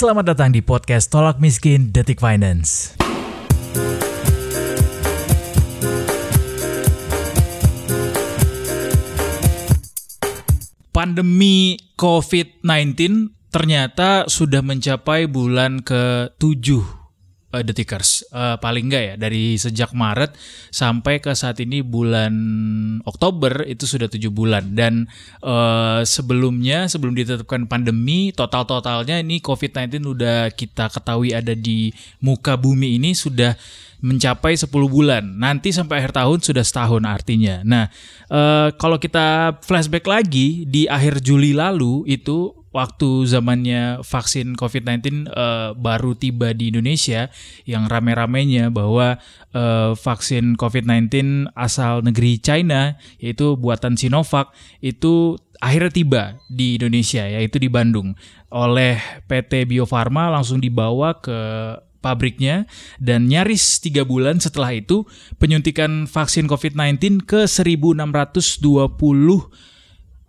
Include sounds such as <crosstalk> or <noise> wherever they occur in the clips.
Selamat datang di podcast Tolak Miskin Detik Finance. Pandemi COVID-19 ternyata sudah mencapai bulan ke-7 uh, detikers uh, paling enggak ya dari sejak Maret sampai ke saat ini bulan Oktober itu sudah tujuh bulan dan uh, sebelumnya sebelum ditetapkan pandemi total totalnya ini COVID-19 udah kita ketahui ada di muka bumi ini sudah mencapai 10 bulan. Nanti sampai akhir tahun sudah setahun artinya. Nah, uh, kalau kita flashback lagi di akhir Juli lalu itu waktu zamannya vaksin COVID-19 uh, baru tiba di Indonesia yang rame-ramenya bahwa uh, vaksin COVID-19 asal negeri China yaitu buatan Sinovac itu akhirnya tiba di Indonesia yaitu di Bandung. Oleh PT Bio Farma langsung dibawa ke pabriknya dan nyaris tiga bulan setelah itu penyuntikan vaksin COVID-19 ke 1620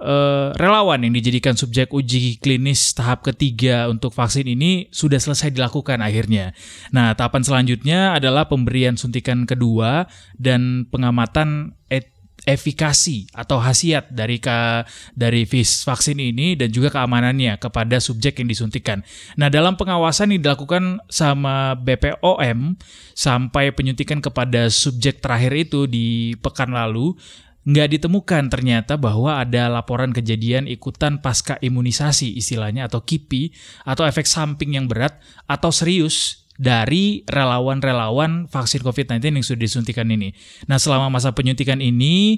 uh, relawan yang dijadikan subjek uji klinis tahap ketiga untuk vaksin ini sudah selesai dilakukan akhirnya. Nah, tahapan selanjutnya adalah pemberian suntikan kedua dan pengamatan et efikasi atau khasiat dari ka, dari vaksin ini dan juga keamanannya kepada subjek yang disuntikan. Nah, dalam pengawasan yang dilakukan sama BPOM sampai penyuntikan kepada subjek terakhir itu di pekan lalu nggak ditemukan ternyata bahwa ada laporan kejadian ikutan pasca imunisasi istilahnya atau KIPI atau efek samping yang berat atau serius dari relawan-relawan vaksin COVID-19 yang sudah disuntikan ini. Nah, selama masa penyuntikan ini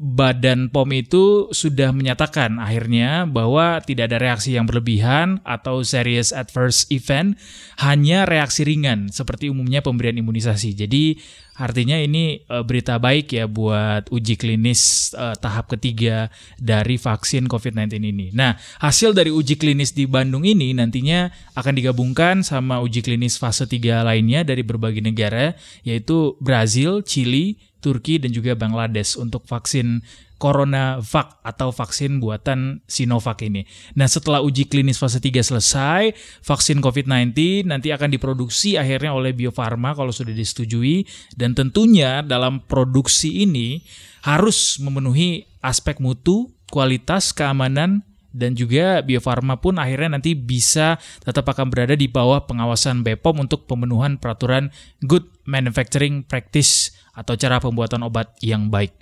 Badan POM itu sudah menyatakan akhirnya bahwa tidak ada reaksi yang berlebihan atau serious adverse event, hanya reaksi ringan seperti umumnya pemberian imunisasi. Jadi artinya ini e, berita baik ya buat uji klinis e, tahap ketiga dari vaksin COVID-19 ini. Nah, hasil dari uji klinis di Bandung ini nantinya akan digabungkan sama uji klinis fase 3 lainnya dari berbagai negara yaitu Brazil, Chili, Turki dan juga Bangladesh untuk vaksin CoronaVac atau vaksin buatan Sinovac ini. Nah, setelah uji klinis fase 3 selesai, vaksin COVID-19 nanti akan diproduksi akhirnya oleh Bio Farma kalau sudah disetujui dan tentunya dalam produksi ini harus memenuhi aspek mutu, kualitas, keamanan dan juga Bio Farma pun akhirnya nanti bisa tetap akan berada di bawah pengawasan BPOM untuk pemenuhan peraturan Good Manufacturing Practice atau cara pembuatan obat yang baik.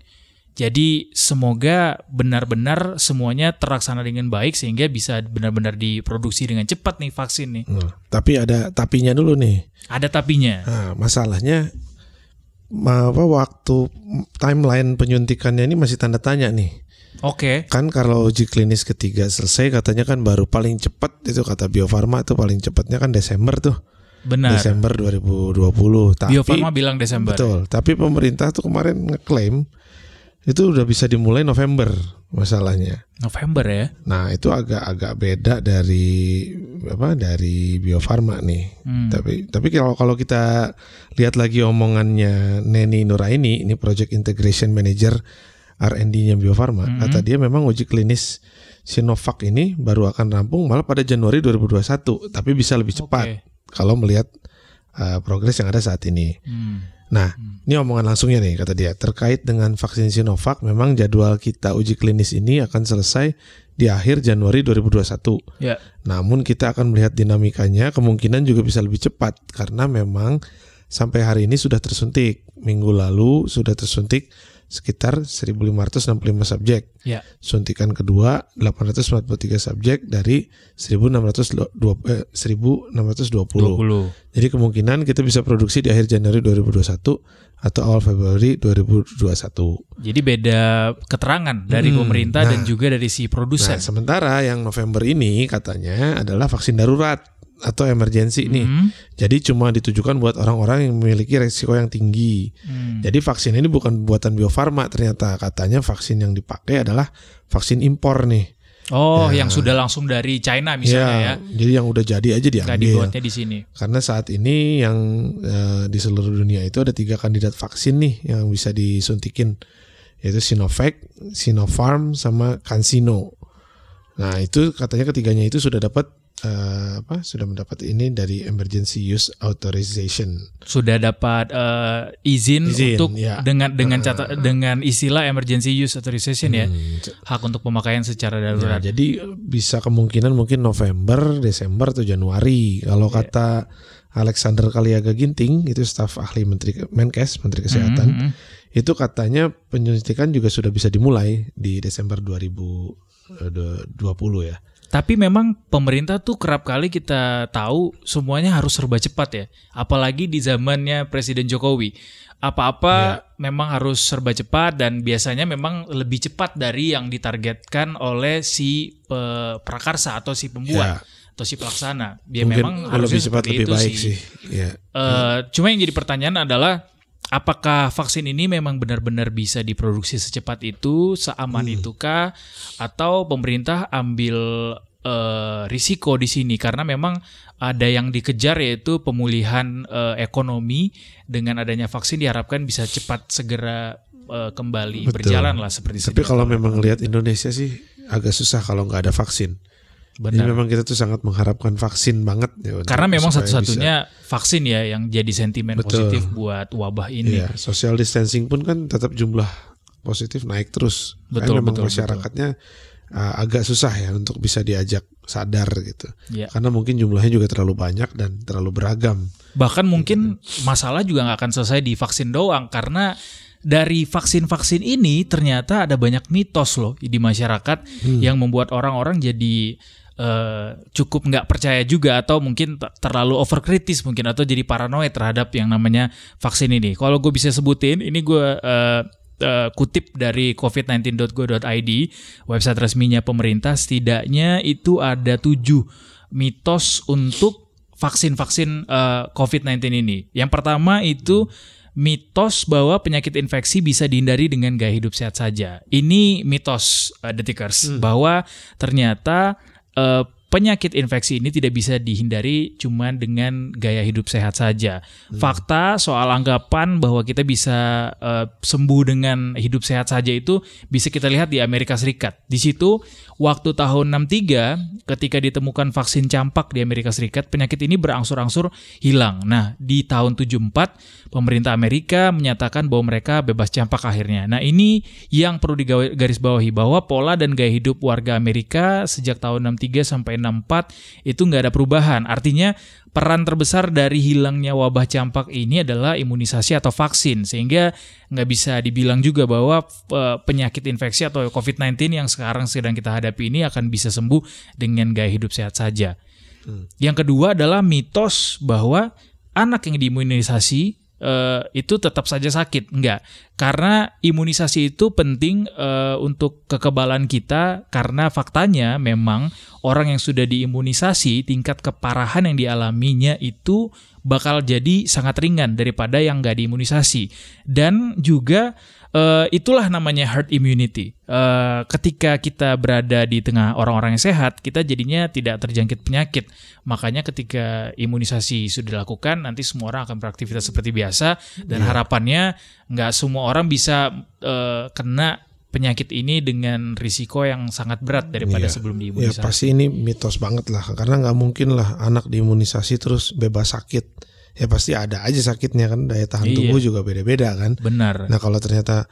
Jadi semoga benar-benar semuanya terlaksana dengan baik sehingga bisa benar-benar diproduksi dengan cepat nih vaksin nih. Hmm, tapi ada tapinya dulu nih. Ada tapinya. Nah, masalahnya apa waktu timeline penyuntikannya ini masih tanda tanya nih. Oke. Okay. Kan kalau uji klinis ketiga selesai katanya kan baru paling cepat itu kata Bio Farma itu paling cepatnya kan Desember tuh. Benar. Desember 2020. Tapi, Bio Farma bilang Desember. Betul. Tapi pemerintah tuh kemarin ngeklaim itu udah bisa dimulai November masalahnya. November ya. Nah, itu agak-agak beda dari apa dari Bio Farma nih. Hmm. Tapi tapi kalau kalau kita lihat lagi omongannya Neni Nuraini, ini Project Integration Manager R&D-nya Bio Farma, hmm. kata dia memang uji klinis Sinovac ini baru akan rampung malah pada Januari 2021, tapi bisa lebih cepat. Okay kalau melihat uh, progres yang ada saat ini. Hmm. Nah, hmm. ini omongan langsungnya nih kata dia terkait dengan vaksin Sinovac. Memang jadwal kita uji klinis ini akan selesai di akhir Januari 2021. Ya. Namun kita akan melihat dinamikanya, kemungkinan juga bisa lebih cepat karena memang sampai hari ini sudah tersuntik. Minggu lalu sudah tersuntik sekitar 1.565 subjek. Ya. Suntikan kedua 843 subjek dari 1.620 eh, 1.620. 20. Jadi kemungkinan kita bisa produksi di akhir Januari 2021 atau awal Februari 2021. Jadi beda keterangan dari hmm, pemerintah nah, dan juga dari si produsen. Nah, sementara yang November ini katanya adalah vaksin darurat atau emergensi mm -hmm. nih. Jadi cuma ditujukan buat orang-orang yang memiliki resiko yang tinggi. Mm. Jadi vaksin ini bukan buatan Bio Farma ternyata katanya vaksin yang dipakai adalah vaksin impor nih. Oh, ya. yang sudah langsung dari China misalnya ya. ya. Jadi yang udah jadi aja diambil. Gak dibuatnya di sini. Karena saat ini yang uh, di seluruh dunia itu ada tiga kandidat vaksin nih yang bisa disuntikin, yaitu Sinovac, Sinopharm, sama CanSino. Nah itu katanya ketiganya itu sudah dapat uh, apa sudah mendapat ini dari emergency use authorization. Sudah dapat uh, izin, izin untuk ya. dengan dengan uh, dengan istilah emergency use authorization ya. hmm, ya. Hak untuk pemakaian secara darurat. Ya, jadi bisa kemungkinan mungkin November, Desember atau Januari. Kalau yeah. kata Alexander Kaliaga Ginting itu staf ahli Menteri Menkes, Menteri Kesehatan. Mm -hmm. Itu katanya penyuntikan juga sudah bisa dimulai di Desember 2020 ya. Tapi memang pemerintah tuh kerap kali kita tahu semuanya harus serba cepat ya. Apalagi di zamannya Presiden Jokowi. Apa-apa ya. memang harus serba cepat dan biasanya memang lebih cepat dari yang ditargetkan oleh si prakarsa atau si pembuat. Ya atau si pelaksana. Dia Mungkin memang harus lebih cepat lebih baik sih. sih. Ya. Uh, cuma yang jadi pertanyaan adalah apakah vaksin ini memang benar-benar bisa diproduksi secepat itu, seaman hmm. itukah, atau pemerintah ambil uh, risiko di sini karena memang ada yang dikejar yaitu pemulihan uh, ekonomi dengan adanya vaksin diharapkan bisa cepat segera uh, kembali Betul. berjalan lah seperti. Tapi kalau memang lihat Indonesia sih agak susah kalau nggak ada vaksin. Benar. Jadi memang kita tuh sangat mengharapkan vaksin banget ya. Karena memang satu-satunya vaksin ya yang jadi sentimen Betul. positif buat wabah ini. Iya, social distancing pun kan tetap jumlah positif naik terus. Betul, Karena memang betul, masyarakatnya betul. Uh, agak susah ya untuk bisa diajak sadar gitu. Ya. Karena mungkin jumlahnya juga terlalu banyak dan terlalu beragam. Bahkan mungkin masalah juga nggak akan selesai di vaksin doang karena dari vaksin-vaksin ini ternyata ada banyak mitos loh di masyarakat hmm. yang membuat orang-orang jadi Uh, cukup nggak percaya juga atau mungkin terlalu overkritis mungkin atau jadi paranoid terhadap yang namanya vaksin ini. Kalau gue bisa sebutin, ini gue uh, uh, kutip dari covid19.go.id website resminya pemerintah setidaknya itu ada tujuh mitos untuk vaksin-vaksin uh, COVID-19 ini. Yang pertama itu mitos bahwa penyakit infeksi bisa dihindari dengan gaya hidup sehat saja. Ini mitos uh, detikers hmm. bahwa ternyata uh, penyakit infeksi ini tidak bisa dihindari cuma dengan gaya hidup sehat saja. Hmm. Fakta soal anggapan bahwa kita bisa uh, sembuh dengan hidup sehat saja itu bisa kita lihat di Amerika Serikat. Di situ waktu tahun 63 ketika ditemukan vaksin campak di Amerika Serikat, penyakit ini berangsur-angsur hilang. Nah, di tahun 74 pemerintah Amerika menyatakan bahwa mereka bebas campak akhirnya. Nah, ini yang perlu digarisbawahi bahwa pola dan gaya hidup warga Amerika sejak tahun 63 sampai 64 itu nggak ada perubahan. Artinya peran terbesar dari hilangnya wabah campak ini adalah imunisasi atau vaksin sehingga nggak bisa dibilang juga bahwa uh, penyakit infeksi atau COVID-19 yang sekarang sedang kita hadapi ini akan bisa sembuh dengan gaya hidup sehat saja. Hmm. Yang kedua adalah mitos bahwa anak yang diimunisasi uh, itu tetap saja sakit. Enggak. Karena imunisasi itu penting uh, untuk kekebalan kita karena faktanya memang orang yang sudah diimunisasi tingkat keparahan yang dialaminya itu bakal jadi sangat ringan daripada yang nggak diimunisasi. Dan juga uh, itulah namanya herd immunity. Uh, ketika kita berada di tengah orang-orang yang sehat, kita jadinya tidak terjangkit penyakit. Makanya ketika imunisasi sudah dilakukan, nanti semua orang akan beraktivitas seperti biasa. Dan yeah. harapannya nggak semua orang bisa uh, kena penyakit ini dengan risiko yang sangat berat daripada yeah. sebelum diimunisasi. Ya pasti ini mitos banget lah, karena nggak mungkin lah anak diimunisasi terus bebas sakit ya pasti ada aja sakitnya kan daya tahan iya. tubuh juga beda-beda kan. Benar. Nah kalau ternyata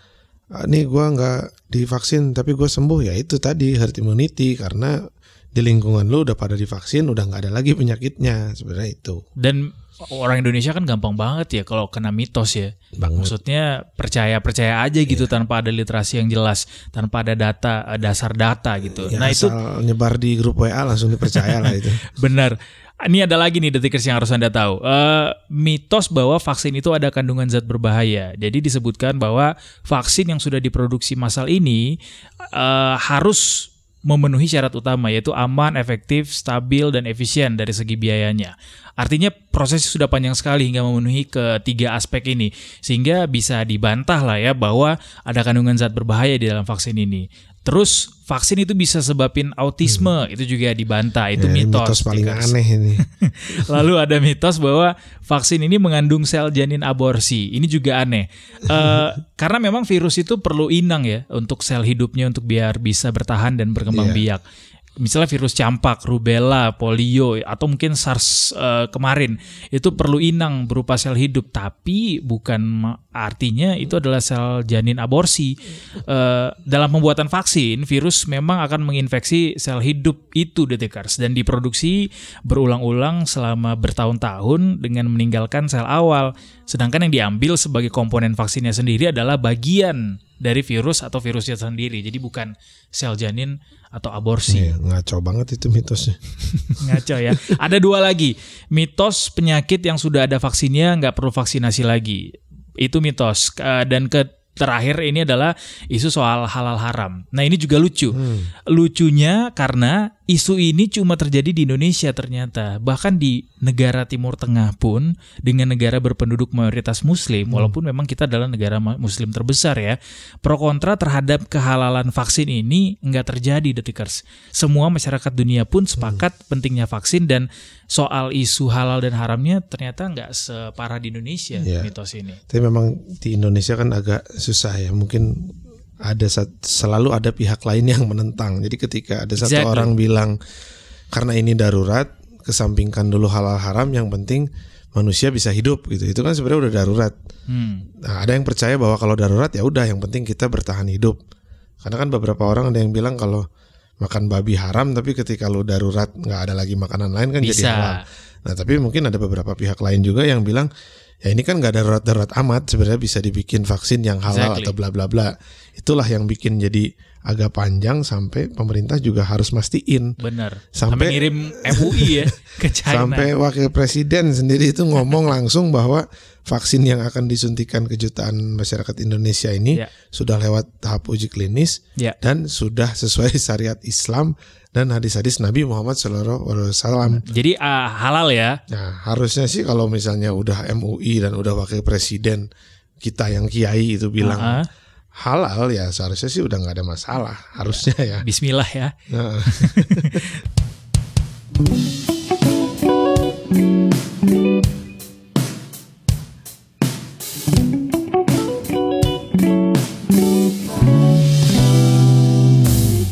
ah, nih gue nggak divaksin tapi gue sembuh ya itu tadi herd immunity karena di lingkungan lu udah pada divaksin udah nggak ada lagi penyakitnya sebenarnya itu. Dan orang Indonesia kan gampang banget ya kalau kena mitos ya. Banget. Maksudnya percaya percaya aja gitu yeah. tanpa ada literasi yang jelas, tanpa ada data dasar data gitu. Ya, nah itu nyebar di grup WA langsung dipercaya lah itu. <laughs> Benar. Ini ada lagi nih detikers yang harus Anda tahu. Uh, mitos bahwa vaksin itu ada kandungan zat berbahaya. Jadi disebutkan bahwa vaksin yang sudah diproduksi massal ini uh, harus memenuhi syarat utama yaitu aman, efektif, stabil, dan efisien dari segi biayanya. Artinya proses sudah panjang sekali hingga memenuhi ketiga aspek ini sehingga bisa dibantah lah ya bahwa ada kandungan zat berbahaya di dalam vaksin ini. Terus vaksin itu bisa sebabin autisme, hmm. itu juga dibantah, itu ya, mitos. Mitos paling because. aneh ini. <laughs> Lalu ada mitos bahwa vaksin ini mengandung sel janin aborsi, ini juga aneh. uh, <laughs> karena memang virus itu perlu inang ya untuk sel hidupnya untuk biar bisa bertahan dan berkembang yeah. biak. Misalnya virus campak, rubella, polio atau mungkin SARS uh, kemarin itu perlu inang berupa sel hidup tapi bukan artinya itu adalah sel janin aborsi. Uh, dalam pembuatan vaksin, virus memang akan menginfeksi sel hidup itu detekars dan diproduksi berulang-ulang selama bertahun-tahun dengan meninggalkan sel awal. Sedangkan yang diambil sebagai komponen vaksinnya sendiri adalah bagian dari virus atau virusnya sendiri. Jadi bukan sel janin atau aborsi. Iya, ngaco banget itu mitosnya. <laughs> ngaco ya. Ada dua lagi. Mitos penyakit yang sudah ada vaksinnya nggak perlu vaksinasi lagi. Itu mitos. Dan ke terakhir ini adalah isu soal halal haram. Nah ini juga lucu. Hmm. Lucunya karena isu ini cuma terjadi di Indonesia ternyata. Bahkan di negara Timur Tengah pun dengan negara berpenduduk mayoritas Muslim, hmm. walaupun memang kita adalah negara Muslim terbesar ya, pro kontra terhadap kehalalan vaksin ini nggak terjadi, detikers. Semua masyarakat dunia pun sepakat hmm. pentingnya vaksin dan soal isu halal dan haramnya ternyata nggak separah di Indonesia ya. mitos ini. Tapi memang di Indonesia kan agak susah ya, mungkin ada selalu ada pihak lain yang menentang. Jadi ketika ada satu exactly. orang bilang karena ini darurat, kesampingkan dulu halal haram, yang penting manusia bisa hidup gitu. Itu kan sebenarnya udah darurat. Hmm. Nah, ada yang percaya bahwa kalau darurat ya udah, yang penting kita bertahan hidup. Karena kan beberapa orang ada yang bilang kalau makan babi haram, tapi ketika lo darurat nggak ada lagi makanan lain kan bisa. jadi halal. Nah, tapi mungkin ada beberapa pihak lain juga yang bilang ya ini kan nggak darurat-darurat amat sebenarnya bisa dibikin vaksin yang halal exactly. atau bla bla bla itulah yang bikin jadi agak panjang sampai pemerintah juga harus mastiin benar sampai, sampai ngirim MUI ya <laughs> ke China sampai wakil presiden sendiri itu ngomong langsung bahwa vaksin yang akan disuntikan kejutaan masyarakat Indonesia ini yeah. sudah lewat tahap uji klinis yeah. dan sudah sesuai <laughs> syariat Islam dan hadis-hadis Nabi Muhammad Wasallam. Jadi uh, halal ya? Nah harusnya sih kalau misalnya udah MUI dan udah wakil presiden kita yang kiai itu bilang uh -huh. Halal ya seharusnya sih udah nggak ada masalah harusnya ya. Bismillah ya. Nah. <laughs>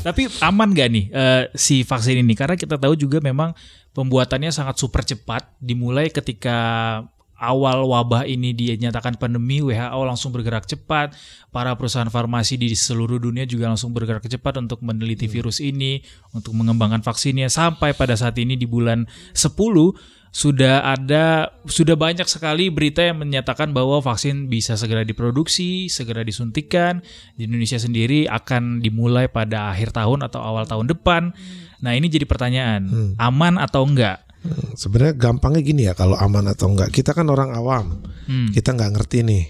Tapi aman gak nih uh, si vaksin ini? Karena kita tahu juga memang pembuatannya sangat super cepat. Dimulai ketika awal wabah ini dinyatakan pandemi, WHO langsung bergerak cepat. Para perusahaan farmasi di seluruh dunia juga langsung bergerak cepat untuk meneliti hmm. virus ini, untuk mengembangkan vaksinnya. Sampai pada saat ini di bulan 10 sudah ada sudah banyak sekali berita yang menyatakan bahwa vaksin bisa segera diproduksi, segera disuntikan. Di Indonesia sendiri akan dimulai pada akhir tahun atau awal tahun depan. Nah, ini jadi pertanyaan, hmm. aman atau enggak? Sebenarnya gampangnya gini ya kalau aman atau enggak. Kita kan orang awam. Hmm. Kita nggak ngerti nih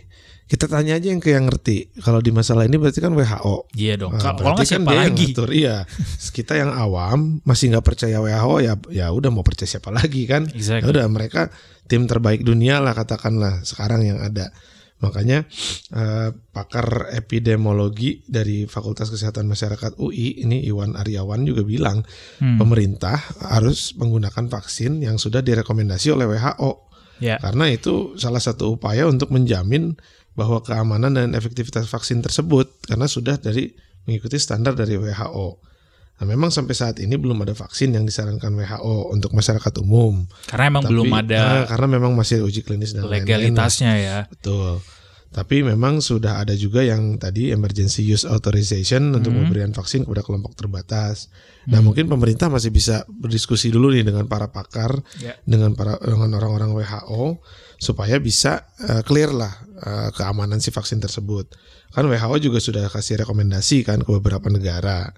kita tanya aja yang ke yang ngerti. Kalau di masalah ini berarti kan WHO. Iya dong. Nah, kalau nggak kan siapa lagi? Yang Iya. <laughs> Kita yang awam masih nggak percaya WHO ya ya udah mau percaya siapa lagi kan? Exactly. Ya udah mereka tim terbaik dunia lah katakanlah sekarang yang ada. Makanya eh, pakar epidemiologi dari Fakultas Kesehatan Masyarakat UI ini Iwan Aryawan juga bilang hmm. pemerintah harus menggunakan vaksin yang sudah direkomendasi oleh WHO. Ya. Karena itu salah satu upaya untuk menjamin bahwa keamanan dan efektivitas vaksin tersebut karena sudah dari mengikuti standar dari WHO. Nah, memang sampai saat ini belum ada vaksin yang disarankan WHO untuk masyarakat umum. Karena memang Tapi, belum ada. Nah, karena memang masih uji klinis dan legalitasnya lain -lain. ya. Betul. Tapi memang sudah ada juga yang tadi emergency use authorization hmm. untuk pemberian vaksin kepada kelompok terbatas. Nah, hmm. mungkin pemerintah masih bisa berdiskusi dulu nih dengan para pakar, yeah. dengan para dengan orang-orang WHO supaya bisa uh, clear lah uh, keamanan si vaksin tersebut. Kan WHO juga sudah kasih rekomendasi kan ke beberapa negara.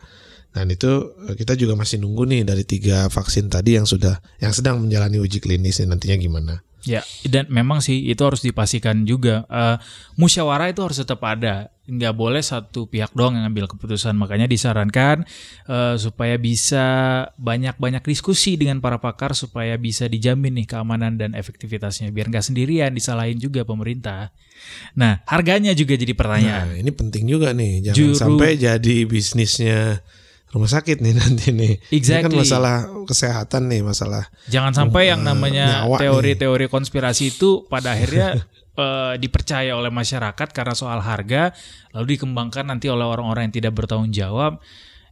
Dan itu eh, kita juga masih nunggu nih dari tiga vaksin tadi yang sudah yang sedang menjalani uji klinis nantinya gimana. Ya, dan memang sih itu harus dipastikan juga. Uh, musyawarah itu harus tetap ada. Nggak boleh satu pihak doang yang ngambil keputusan. Makanya disarankan uh, supaya bisa banyak-banyak diskusi dengan para pakar supaya bisa dijamin nih keamanan dan efektivitasnya. Biar nggak sendirian, disalahin juga pemerintah. Nah, harganya juga jadi pertanyaan. Nah, ini penting juga nih. Jangan Juru, sampai jadi bisnisnya rumah sakit nih <laughs> nanti nih. Exactly. Ini kan masalah kesehatan nih, masalah. Jangan sampai uh, yang namanya teori-teori konspirasi itu pada akhirnya uh, <laughs> dipercaya oleh masyarakat karena soal harga lalu dikembangkan nanti oleh orang-orang yang tidak bertanggung jawab.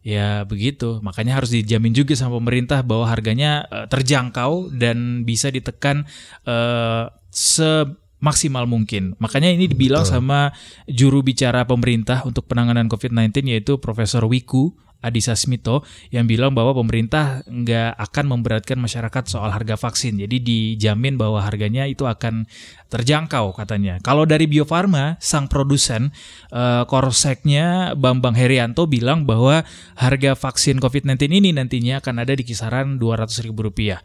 Ya begitu, makanya harus dijamin juga sama pemerintah bahwa harganya uh, terjangkau dan bisa ditekan uh, semaksimal mungkin. Makanya ini dibilang Betul. sama juru bicara pemerintah untuk penanganan COVID-19 yaitu Profesor Wiku Adisa Smito yang bilang bahwa pemerintah nggak akan memberatkan masyarakat soal harga vaksin. Jadi dijamin bahwa harganya itu akan terjangkau katanya. Kalau dari Bio Farma, sang produsen uh, Korseknya Bambang Herianto bilang bahwa harga vaksin COVID-19 ini nantinya akan ada di kisaran 200 ribu rupiah.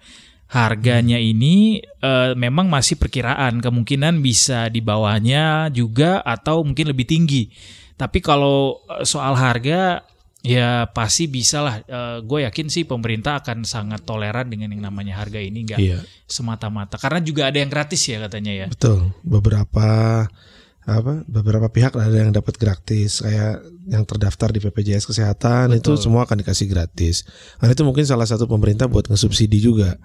Harganya ini uh, memang masih perkiraan, kemungkinan bisa di bawahnya juga atau mungkin lebih tinggi. Tapi kalau eh, soal harga Ya pasti bisa lah. Uh, eh, gue yakin sih pemerintah akan sangat toleran dengan yang namanya harga ini nggak iya. semata-mata. Karena juga ada yang gratis ya katanya ya. Betul. Beberapa apa? Beberapa pihak ada yang dapat gratis kayak yang terdaftar di BPJS Kesehatan Betul. itu semua akan dikasih gratis. Karena itu mungkin salah satu pemerintah buat ngesubsidi juga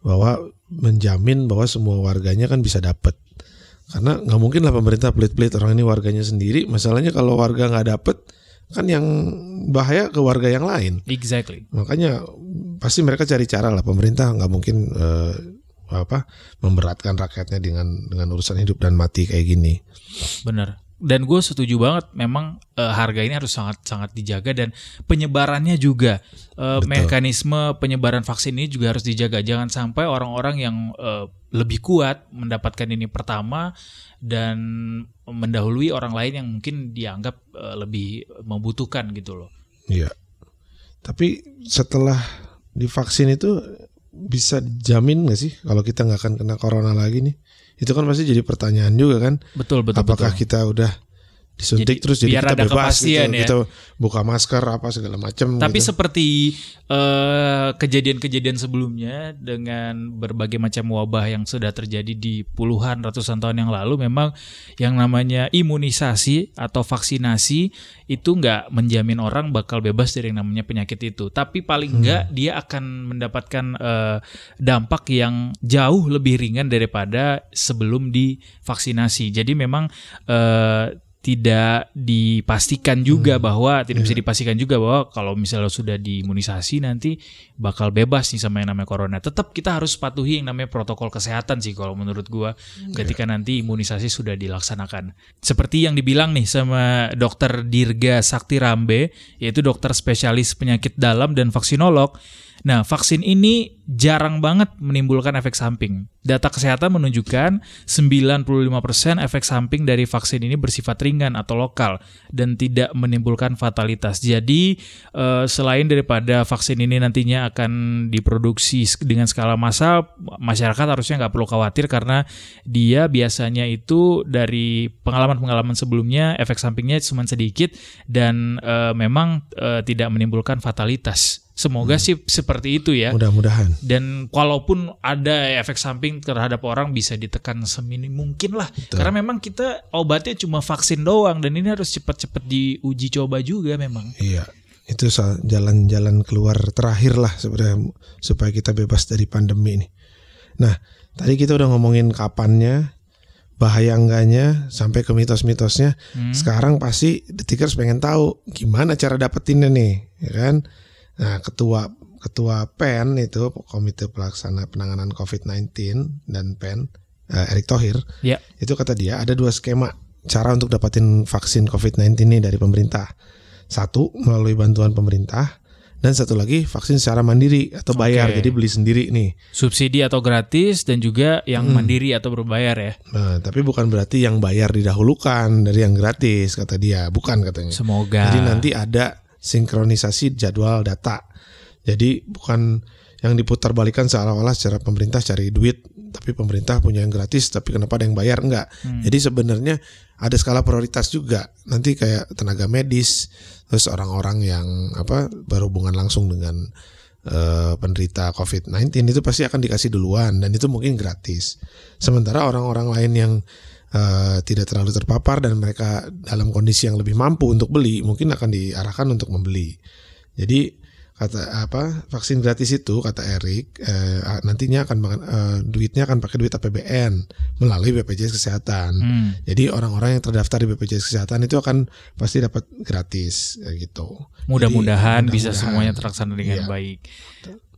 bahwa menjamin bahwa semua warganya kan bisa dapat. Karena nggak mungkin lah pemerintah pelit-pelit orang ini warganya sendiri. Masalahnya kalau warga nggak dapet kan yang bahaya ke warga yang lain. Exactly. Makanya pasti mereka cari cara lah pemerintah nggak mungkin uh, apa memberatkan rakyatnya dengan dengan urusan hidup dan mati kayak gini. Benar. Dan gue setuju banget, memang uh, harga ini harus sangat sangat dijaga dan penyebarannya juga uh, mekanisme penyebaran vaksin ini juga harus dijaga. Jangan sampai orang-orang yang uh, lebih kuat mendapatkan ini pertama dan mendahului orang lain yang mungkin dianggap uh, lebih membutuhkan gitu loh. Iya. Tapi setelah divaksin itu bisa jamin nggak sih kalau kita nggak akan kena corona lagi nih? Itu kan pasti jadi pertanyaan juga kan? Betul betul. Apakah betul. kita udah disuntik jadi, terus jadi kita bebas gitu, ya. kita buka masker apa segala macam. Tapi gitu. seperti eh, kejadian-kejadian sebelumnya dengan berbagai macam wabah yang sudah terjadi di puluhan ratusan tahun yang lalu, memang yang namanya imunisasi atau vaksinasi itu nggak menjamin orang bakal bebas dari yang namanya penyakit itu. Tapi paling hmm. nggak dia akan mendapatkan uh, dampak yang jauh lebih ringan daripada sebelum divaksinasi. Jadi memang uh, tidak dipastikan juga hmm. bahwa tidak yeah. bisa iya. dipastikan juga bahwa kalau misalnya sudah diimunisasi nanti bakal bebas nih sama yang namanya corona. Tetap kita harus patuhi yang namanya protokol kesehatan sih kalau menurut gua yeah. ketika nanti imunisasi sudah dilaksanakan. Seperti yang dibilang nih sama dokter Dirga Sakti Rambe yaitu dokter spesialis penyakit dalam dan vaksinolog Nah, vaksin ini jarang banget menimbulkan efek samping. Data kesehatan menunjukkan 95% efek samping dari vaksin ini bersifat ringan atau lokal dan tidak menimbulkan fatalitas. Jadi, eh, selain daripada vaksin ini nantinya akan diproduksi dengan skala massal, masyarakat harusnya nggak perlu khawatir karena dia biasanya itu dari pengalaman-pengalaman sebelumnya efek sampingnya cuma sedikit dan eh, memang eh, tidak menimbulkan fatalitas. Semoga hmm. sih seperti itu ya. Mudah-mudahan. Dan kalaupun ada efek samping terhadap orang bisa ditekan seminim mungkin lah. Betul. Karena memang kita obatnya cuma vaksin doang dan ini harus cepat-cepat diuji coba juga memang. Iya. Itu jalan-jalan keluar terakhir lah sebenarnya supaya kita bebas dari pandemi ini. Nah, tadi kita udah ngomongin kapannya, bahaya enggaknya sampai ke mitos-mitosnya. Hmm. Sekarang pasti detikers pengen tahu gimana cara dapetinnya nih, ya kan? Nah, ketua ketua PEN itu Komite Pelaksana Penanganan COVID-19 dan PEN uh, Erick Thohir, ya. itu kata dia ada dua skema cara untuk dapatin vaksin COVID-19 ini dari pemerintah. Satu melalui bantuan pemerintah dan satu lagi vaksin secara mandiri atau bayar okay. jadi beli sendiri nih subsidi atau gratis dan juga yang hmm. mandiri atau berbayar ya nah tapi bukan berarti yang bayar didahulukan dari yang gratis kata dia bukan katanya semoga jadi nanti ada sinkronisasi jadwal data. Jadi bukan yang diputar balikan seolah-olah secara pemerintah cari duit, tapi pemerintah punya yang gratis, tapi kenapa ada yang bayar enggak? Hmm. Jadi sebenarnya ada skala prioritas juga. Nanti kayak tenaga medis, terus orang-orang yang apa berhubungan langsung dengan uh, penderita COVID-19 itu pasti akan dikasih duluan dan itu mungkin gratis. Sementara orang-orang lain yang uh, tidak terlalu terpapar dan mereka dalam kondisi yang lebih mampu untuk beli, mungkin akan diarahkan untuk membeli. Jadi kata apa vaksin gratis itu kata Erik eh, nantinya akan eh, duitnya akan pakai duit APBN melalui BPJS Kesehatan. Hmm. Jadi orang-orang yang terdaftar di BPJS Kesehatan itu akan pasti dapat gratis gitu. Mudah-mudahan mudah bisa semuanya terlaksana dengan iya. baik.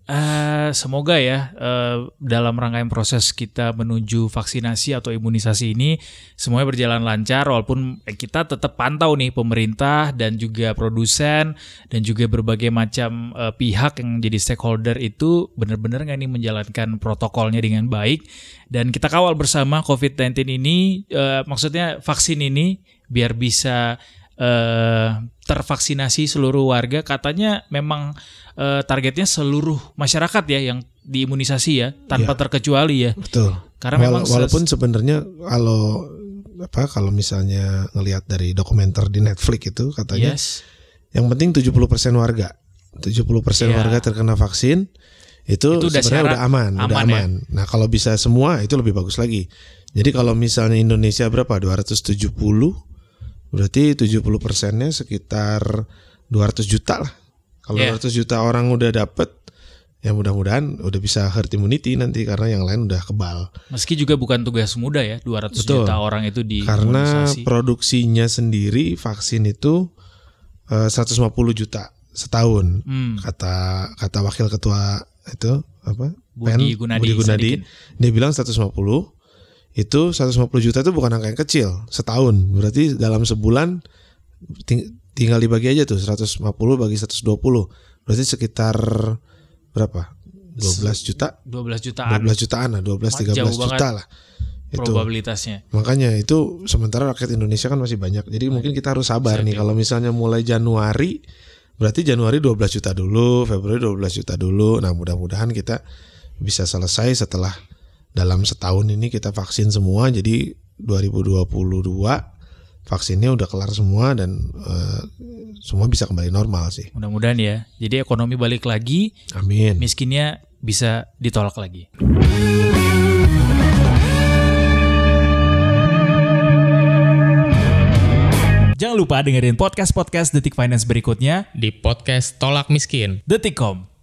Uh, semoga ya uh, dalam rangkaian proses kita menuju vaksinasi atau imunisasi ini semuanya berjalan lancar walaupun eh, kita tetap pantau nih pemerintah dan juga produsen dan juga berbagai macam uh, pihak yang jadi stakeholder itu benar-benar nggak nih menjalankan protokolnya dengan baik. Dan kita kawal bersama COVID-19 ini uh, maksudnya vaksin ini biar bisa uh, tervaksinasi seluruh warga. Katanya memang uh, targetnya seluruh masyarakat ya yang diimunisasi ya tanpa ya, terkecuali ya. Betul. Karena Wala memang walaupun sebenarnya kalau apa kalau misalnya ngelihat dari dokumenter di Netflix itu katanya yes. yang penting 70% warga 70% ya. warga terkena vaksin itu, itu sebenarnya udah aman, aman, udah aman. Ya? Nah, kalau bisa semua itu lebih bagus lagi. Jadi kalau misalnya Indonesia berapa? 270 Berarti 70 persennya sekitar 200 juta lah. Kalau yeah. 200 juta orang udah dapet, ya mudah-mudahan udah bisa herd immunity nanti karena yang lain udah kebal. Meski juga bukan tugas mudah ya, 200 Betul. juta orang itu di Karena produksinya sendiri vaksin itu uh, 150 juta setahun. Hmm. Kata kata wakil ketua itu apa? Budi Pen, Gunadi. Budi Gunadi. Dia bilang 150 itu 150 juta itu bukan angka yang kecil setahun berarti dalam sebulan tinggal dibagi aja tuh 150 bagi 120 berarti sekitar berapa? 12 juta? 12 jutaan. 12 jutaan lah 12 13 juta lah. Itu. probabilitasnya. Makanya itu sementara rakyat Indonesia kan masih banyak. Jadi mungkin kita harus sabar nih kalau misalnya mulai Januari berarti Januari 12 juta dulu Februari 12 juta dulu. Nah mudah-mudahan kita bisa selesai setelah dalam setahun ini kita vaksin semua. Jadi 2022 vaksinnya udah kelar semua dan uh, semua bisa kembali normal sih. Mudah-mudahan ya. Jadi ekonomi balik lagi. Amin. Miskinnya bisa ditolak lagi. Jangan lupa dengerin podcast-podcast Detik Finance berikutnya di podcast Tolak Miskin. Detikcom